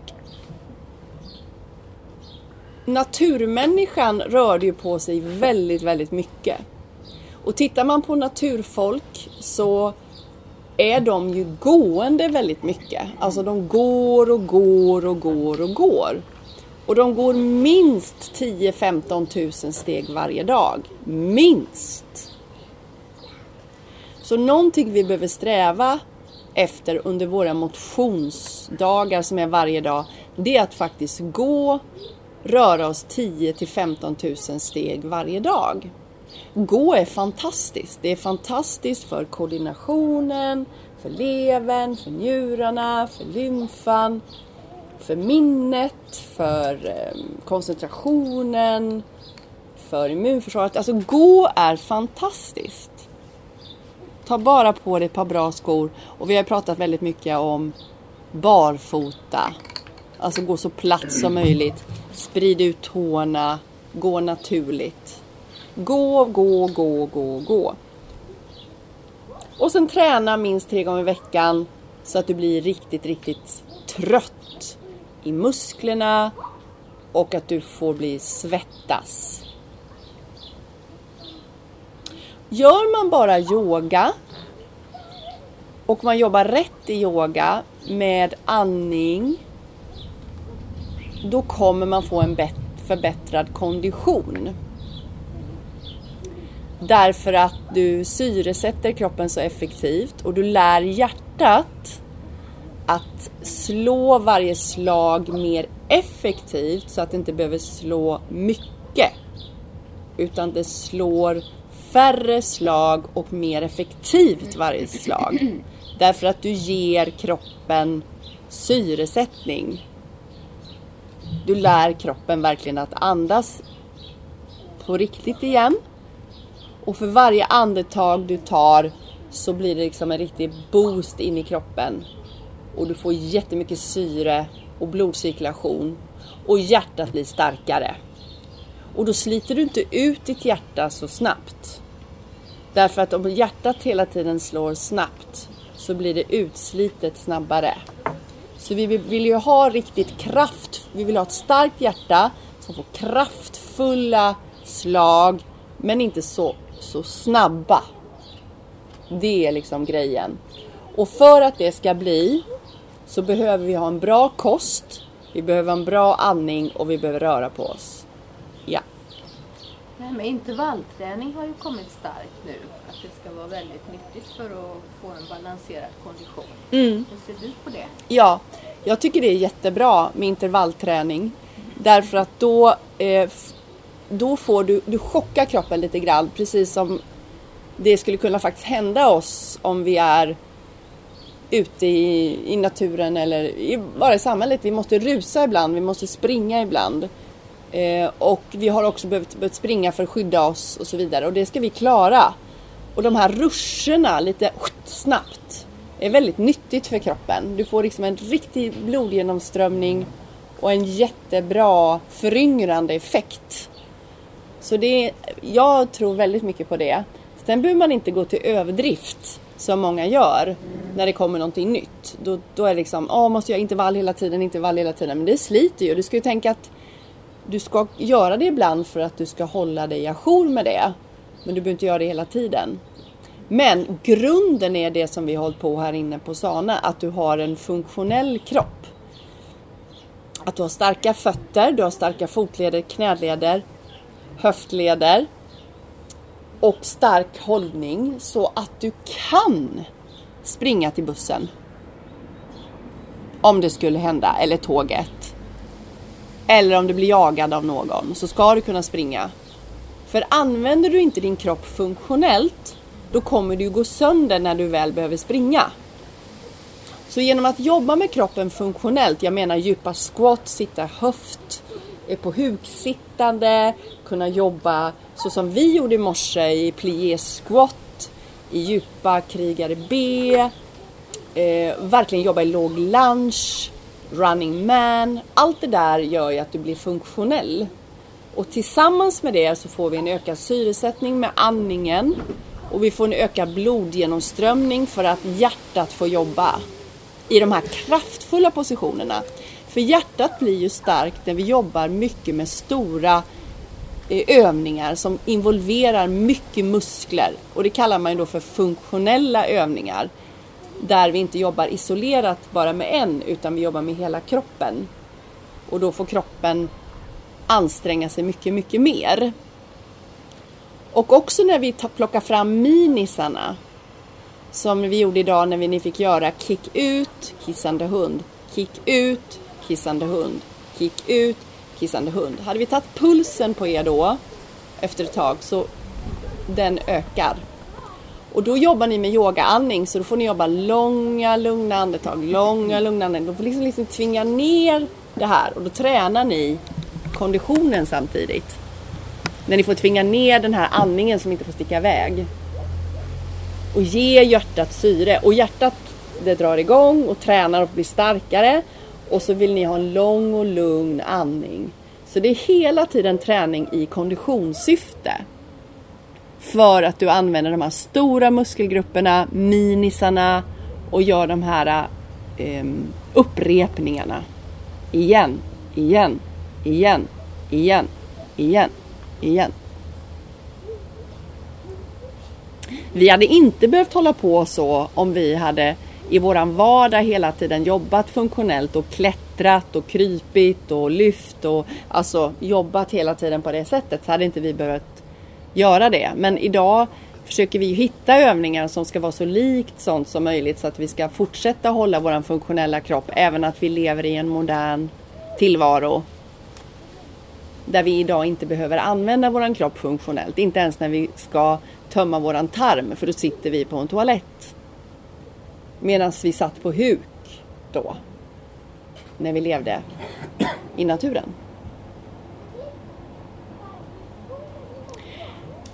naturmänniskan rörde ju på sig väldigt, väldigt mycket. Och tittar man på naturfolk så är de ju gående väldigt mycket. Alltså de går och går och går och går. Och de går minst 10-15 000 steg varje dag. Minst! Så någonting vi behöver sträva efter under våra motionsdagar som är varje dag, det är att faktiskt gå, röra oss 10 till 15 000 steg varje dag. Gå är fantastiskt. Det är fantastiskt för koordinationen, för levern, för njurarna, för lymfan, för minnet, för ehm, koncentrationen, för immunförsvaret. Alltså gå är fantastiskt. Ta bara på dig ett par bra skor. Och vi har pratat väldigt mycket om barfota. Alltså gå så platt som möjligt. Sprid ut tårna. Gå naturligt. Gå, gå, gå, gå, gå. Och sen träna minst tre gånger i veckan så att du blir riktigt, riktigt trött i musklerna och att du får bli svettas. Gör man bara yoga och man jobbar rätt i yoga med andning då kommer man få en förbättrad kondition. Därför att du syresätter kroppen så effektivt och du lär hjärtat att slå varje slag mer effektivt så att det inte behöver slå mycket. utan det slår färre slag och mer effektivt varje slag. Därför att du ger kroppen syresättning. Du lär kroppen verkligen att andas på riktigt igen. Och för varje andetag du tar så blir det liksom en riktig boost in i kroppen. Och du får jättemycket syre och blodcirkulation. Och hjärtat blir starkare. Och då sliter du inte ut ditt hjärta så snabbt. Därför att om hjärtat hela tiden slår snabbt så blir det utslitet snabbare. Så vi vill ju ha riktigt kraft. Vi vill ha ett starkt hjärta som får kraftfulla slag men inte så, så snabba. Det är liksom grejen. Och för att det ska bli så behöver vi ha en bra kost, vi behöver en bra andning och vi behöver röra på oss. Ja. Nej, men intervallträning har ju kommit starkt nu. Att det ska vara väldigt nyttigt för att få en balanserad kondition. Mm. Hur ser du på det? Ja, jag tycker det är jättebra med intervallträning. Därför att då, eh, då får du, du chockar kroppen lite grann. Precis som det skulle kunna faktiskt hända oss om vi är ute i, i naturen eller i, bara i samhället. Vi måste rusa ibland, vi måste springa ibland. Eh, och vi har också behövt, behövt springa för att skydda oss och så vidare. Och det ska vi klara. Och de här ruscherna lite snabbt är väldigt nyttigt för kroppen. Du får liksom en riktig blodgenomströmning och en jättebra föryngrande effekt. Så det, jag tror väldigt mycket på det. Sen behöver man inte gå till överdrift som många gör när det kommer någonting nytt. Då, då är det liksom, åh måste jag intervall hela tiden, intervall hela tiden. Men det sliter ju. Du ska ju tänka att du ska göra det ibland för att du ska hålla dig ajour med det. Men du behöver inte göra det hela tiden. Men grunden är det som vi har hållit på här inne på Sana, att du har en funktionell kropp. Att du har starka fötter, du har starka fotleder, knäleder, höftleder och stark hållning så att du kan springa till bussen. Om det skulle hända, eller tåget. Eller om du blir jagad av någon så ska du kunna springa. För använder du inte din kropp funktionellt då kommer du gå sönder när du väl behöver springa. Så genom att jobba med kroppen funktionellt, jag menar djupa squat, sitta höft, är på huksittande, kunna jobba så som vi gjorde i morse i plié squat, i djupa krigare B, eh, verkligen jobba i låg lunch, running man. Allt det där gör ju att du blir funktionell. Och tillsammans med det så får vi en ökad syresättning med andningen och vi får en ökad blodgenomströmning för att hjärtat får jobba i de här kraftfulla positionerna. För hjärtat blir ju starkt när vi jobbar mycket med stora eh, övningar som involverar mycket muskler och det kallar man ju då för funktionella övningar. Där vi inte jobbar isolerat bara med en utan vi jobbar med hela kroppen. Och då får kroppen anstränga sig mycket, mycket mer. Och också när vi plockar fram minisarna som vi gjorde idag när vi, ni fick göra kick ut, kissande hund, kick ut, kissande hund, kick ut, kissande hund. Hade vi tagit pulsen på er då efter ett tag så den ökar. Och då jobbar ni med yogaandning så då får ni jobba långa lugna andetag, långa lugna andetag. Då får liksom, liksom tvinga ner det här och då tränar ni konditionen samtidigt. När ni får tvinga ner den här andningen som inte får sticka iväg. Och ge hjärtat syre. Och hjärtat det drar igång och tränar och blir starkare. Och så vill ni ha en lång och lugn andning. Så det är hela tiden träning i konditionssyfte. För att du använder de här stora muskelgrupperna, minisarna och gör de här eh, upprepningarna. Igen, igen, igen, igen, igen, igen. Vi hade inte behövt hålla på så om vi hade i våran vardag hela tiden jobbat funktionellt och klättrat och krypit och lyft och alltså jobbat hela tiden på det sättet så hade inte vi behövt göra det. Men idag försöker vi hitta övningar som ska vara så likt sånt som möjligt så att vi ska fortsätta hålla våran funktionella kropp även att vi lever i en modern tillvaro. där vi idag inte behöver använda våran kropp funktionellt. Inte ens när vi ska tömma våran tarm för då sitter vi på en toalett. Medan vi satt på huk då. När vi levde i naturen.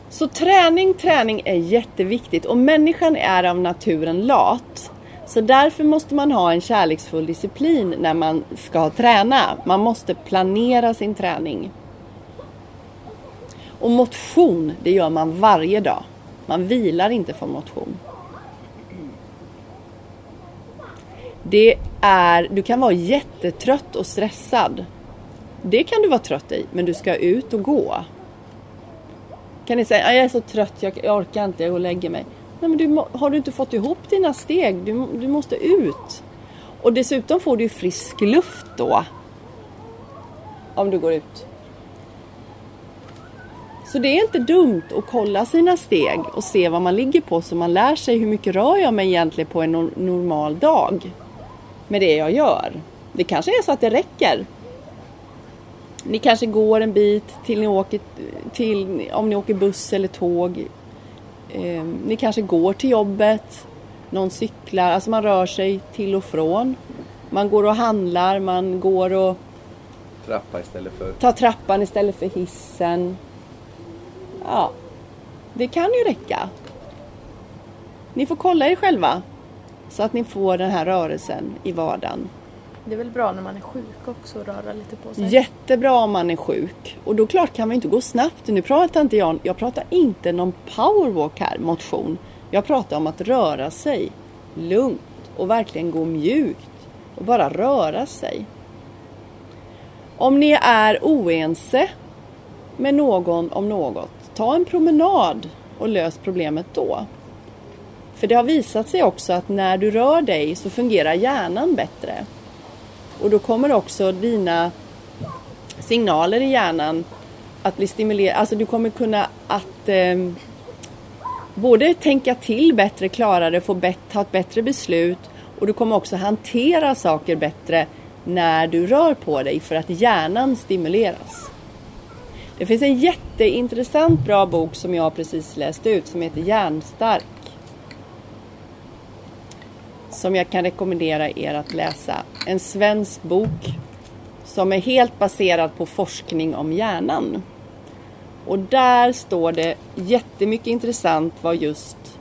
Så träning, träning är jätteviktigt och människan är av naturen lat. Så därför måste man ha en kärleksfull disciplin när man ska träna. Man måste planera sin träning. Och motion, det gör man varje dag. Man vilar inte från motion. Det är, du kan vara jättetrött och stressad. Det kan du vara trött i, men du ska ut och gå. Kan ni säga, jag är så trött, jag, jag orkar inte, jag går och lägger mig. Nej, men du, har du inte fått ihop dina steg? Du, du måste ut. Och dessutom får du frisk luft då. Om du går ut. Så det är inte dumt att kolla sina steg och se vad man ligger på så man lär sig hur mycket rör jag mig egentligen på en normal dag med det jag gör. Det kanske är så att det räcker. Ni kanske går en bit till ni åker till, om ni åker buss eller tåg. Eh, ni kanske går till jobbet. Någon cyklar, alltså man rör sig till och från. Man går och handlar, man går och Trappa istället för... tar trappan istället för hissen. Ja, det kan ju räcka. Ni får kolla er själva så att ni får den här rörelsen i vardagen. Det är väl bra när man är sjuk också att röra lite på sig? Jättebra om man är sjuk. Och då klart kan man inte gå snabbt. Nu pratar inte jag, jag pratar inte någon powerwalk här, motion. Jag pratar om att röra sig lugnt och verkligen gå mjukt och bara röra sig. Om ni är oense med någon om något, ta en promenad och lös problemet då. För det har visat sig också att när du rör dig så fungerar hjärnan bättre. Och då kommer också dina signaler i hjärnan att bli stimulerade. Alltså du kommer kunna att eh, både tänka till bättre, klarare, få bet- ta ett bättre beslut och du kommer också hantera saker bättre när du rör på dig för att hjärnan stimuleras. Det finns en jätteintressant bra bok som jag precis läste ut som heter Hjärnstark. Som jag kan rekommendera er att läsa. En svensk bok som är helt baserad på forskning om hjärnan. Och där står det jättemycket intressant vad just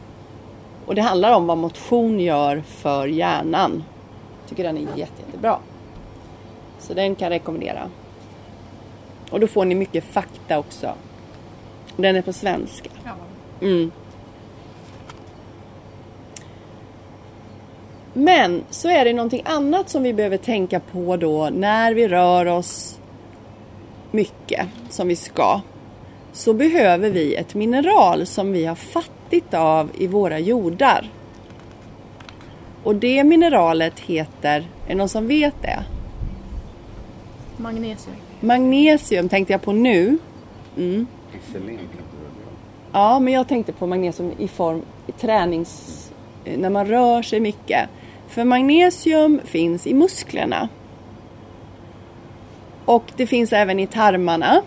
och det handlar om vad motion gör för hjärnan. Jag tycker den är jätte, jättebra. Så den kan jag rekommendera. Och då får ni mycket fakta också. Den är på svenska. Mm. Men så är det någonting annat som vi behöver tänka på då när vi rör oss mycket som vi ska. Så behöver vi ett mineral som vi har fattigt av i våra jordar. Och det mineralet heter, är det någon som vet det? Magnesium. Magnesium tänkte jag på nu. Mm. Ja, men jag tänkte på magnesium i form i tränings... När man rör sig mycket. För magnesium finns i musklerna. Och det finns även i tarmarna.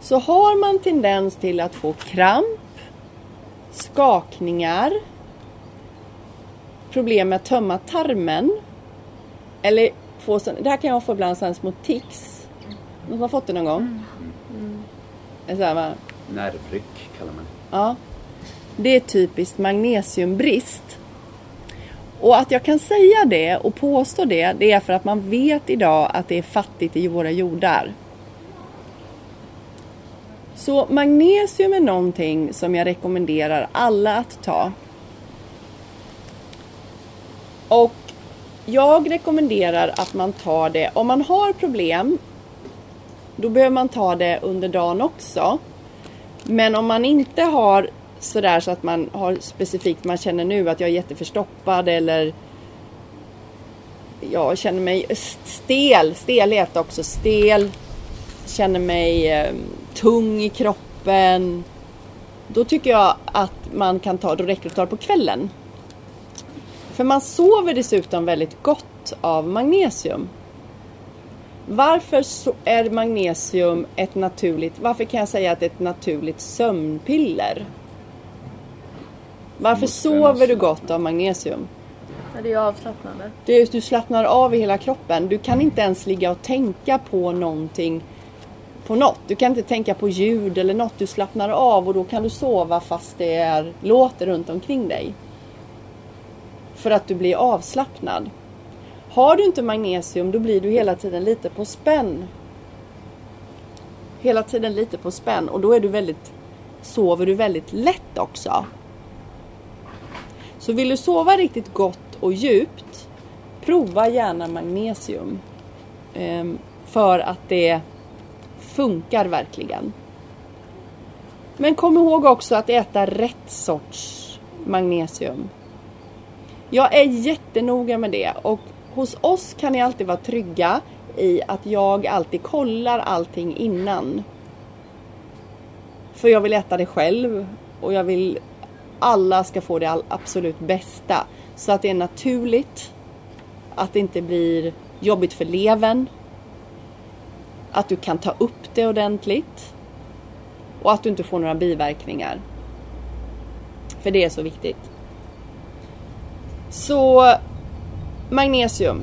Så har man tendens till att få kramp, skakningar, problem med att tömma tarmen. Eller få det här kan jag få ibland sådana små tics. Någon som har fått det någon gång? Mm. Så här, va? Nervryck kallar man det. Ja. Det är typiskt magnesiumbrist. Och att jag kan säga det och påstå det, det är för att man vet idag att det är fattigt i våra jordar. Så magnesium är någonting som jag rekommenderar alla att ta. Och jag rekommenderar att man tar det, om man har problem, då behöver man ta det under dagen också. Men om man inte har sådär så att man har specifikt, man känner nu att jag är jätteförstoppad eller jag känner mig stel, stelhet också, stel, känner mig eh, tung i kroppen. Då tycker jag att man kan ta, då räcker det att ta det på kvällen. För man sover dessutom väldigt gott av magnesium. Varför så är magnesium ett naturligt, varför kan jag säga att det är ett naturligt sömnpiller? Varför sover du gott av magnesium? Ja, det är avslappnande. Det är, du slappnar av i hela kroppen. Du kan inte ens ligga och tänka på någonting på något. Du kan inte tänka på ljud eller något. Du slappnar av och då kan du sova fast det är, låter runt omkring dig. För att du blir avslappnad. Har du inte magnesium då blir du hela tiden lite på spänn. Hela tiden lite på spänn och då är du väldigt, sover du väldigt lätt också. Så vill du sova riktigt gott och djupt, prova gärna magnesium. Ehm, för att det funkar verkligen. Men kom ihåg också att äta rätt sorts magnesium. Jag är jättenoga med det och hos oss kan ni alltid vara trygga i att jag alltid kollar allting innan. För jag vill äta det själv och jag vill alla ska få det absolut bästa. Så att det är naturligt. Att det inte blir jobbigt för levern. Att du kan ta upp det ordentligt. Och att du inte får några biverkningar. För det är så viktigt. Så magnesium.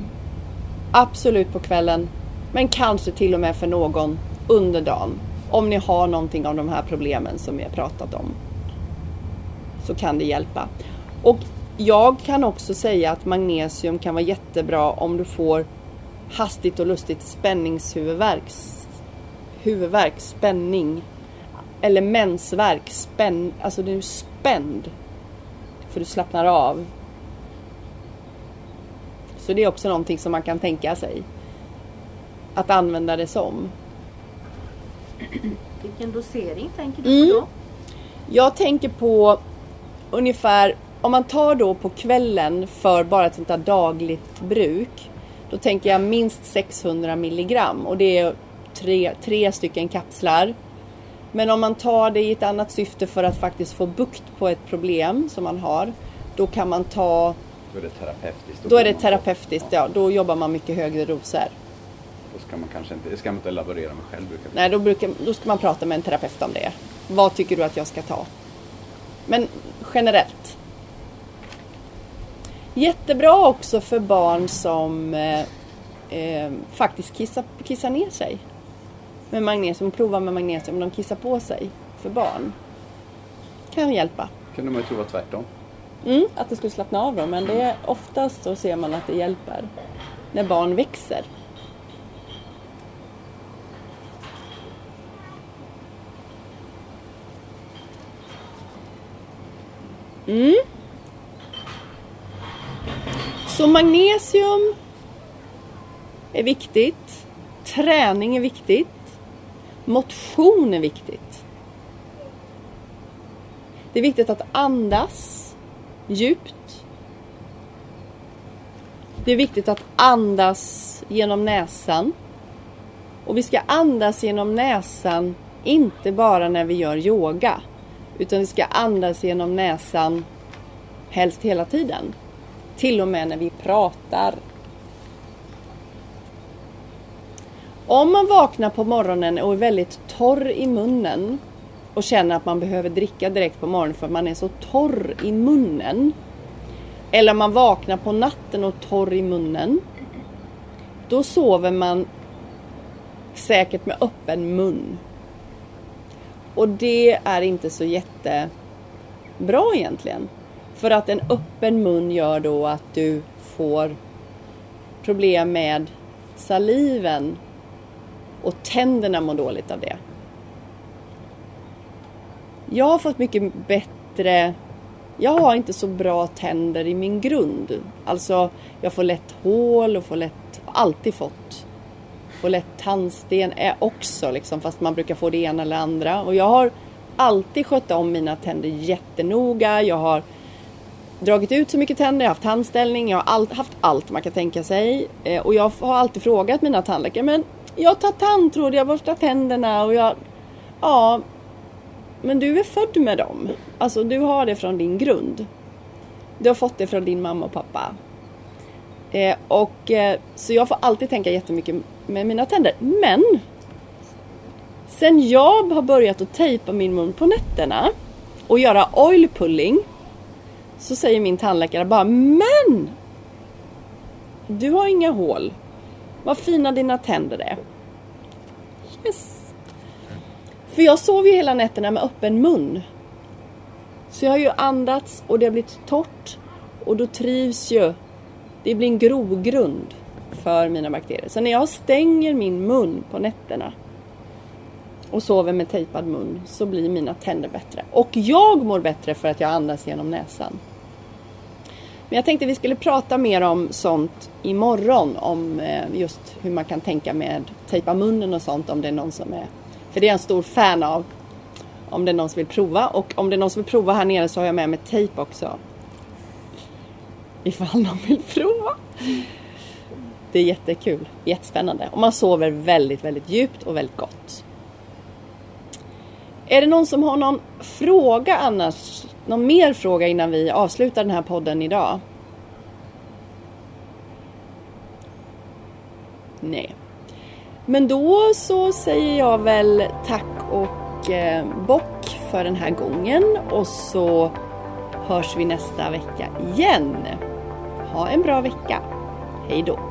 Absolut på kvällen. Men kanske till och med för någon under dagen. Om ni har någonting av de här problemen som vi har pratat om. Så kan det hjälpa. Och jag kan också säga att magnesium kan vara jättebra om du får hastigt och lustigt spänningshuvudvärk. Huvudvärk, spänning. Eller mensvärk, spänn, alltså du är spänd. För du slappnar av. Så det är också någonting som man kan tänka sig. Att använda det som. Vilken dosering tänker du på då? Jag tänker på ungefär, om man tar då på kvällen för bara ett sånt här dagligt bruk. Då tänker jag minst 600 milligram och det är tre, tre stycken kapslar. Men om man tar det i ett annat syfte för att faktiskt få bukt på ett problem som man har. Då kan man ta Då är det terapeutiskt. Då är går det terapeutiskt, ja. Då jobbar man mycket högre doser. Då ska man kanske inte, ska man inte laborera med själv. Brukar Nej, då, brukar, då ska man prata med en terapeut om det. Vad tycker du att jag ska ta? Men generellt. Jättebra också för barn som eh, eh, faktiskt kissar, kissar ner sig. Med magnesium, prova med magnesium. De kissar på sig för barn. Kan hjälpa. Kunde man ju tro var tvärtom. Mm, att det skulle slappna av dem. Men det är oftast så ser man att det hjälper. När barn växer. Mm. Så magnesium är viktigt. Träning är viktigt. Motion är viktigt. Det är viktigt att andas djupt. Det är viktigt att andas genom näsan. Och vi ska andas genom näsan inte bara när vi gör yoga. Utan vi ska andas genom näsan helst hela tiden. Till och med när vi pratar. Om man vaknar på morgonen och är väldigt torr i munnen och känner att man behöver dricka direkt på morgonen för att man är så torr i munnen. Eller om man vaknar på natten och är torr i munnen. Då sover man säkert med öppen mun. Och det är inte så jättebra egentligen. För att en öppen mun gör då att du får problem med saliven och tänderna mår dåligt av det. Jag har fått mycket bättre jag har inte så bra tänder i min grund. Alltså, jag får lätt hål och får lätt, alltid fått och lätt tandsten är också liksom, fast man brukar få det ena eller andra. Och jag har alltid skött om mina tänder jättenoga. Jag har dragit ut så mycket tänder, jag har haft tandställning, jag har all, haft allt man kan tänka sig. Eh, och jag har alltid frågat mina tandläkare, men jag tar tandtråd, jag borstar tänderna och jag... Ja, men du är född med dem. Alltså du har det från din grund. Du har fått det från din mamma och pappa. Eh, och, eh, så jag får alltid tänka jättemycket med mina tänder. Men sen jag har börjat att tejpa min mun på nätterna och göra oil pulling så säger min tandläkare bara Men! Du har inga hål. Vad fina dina tänder är. Yes. För jag sov ju hela nätterna med öppen mun. Så jag har ju andats och det har blivit torrt. Och då trivs ju, det blir en grogrund för mina bakterier. Så när jag stänger min mun på nätterna och sover med tejpad mun så blir mina tänder bättre. Och jag mår bättre för att jag andas genom näsan. Men jag tänkte vi skulle prata mer om sånt imorgon. Om eh, just hur man kan tänka med tejpa munnen och sånt om det är någon som är... För det är jag en stor fan av. Om det är någon som vill prova. Och om det är någon som vill prova här nere så har jag med mig tejp också. Ifall någon vill prova. Det är jättekul. Jättespännande. Och man sover väldigt, väldigt djupt och väldigt gott. Är det någon som har någon fråga annars? Någon mer fråga innan vi avslutar den här podden idag? Nej. Men då så säger jag väl tack och eh, bock för den här gången och så hörs vi nästa vecka igen. Ha en bra vecka. Hej då!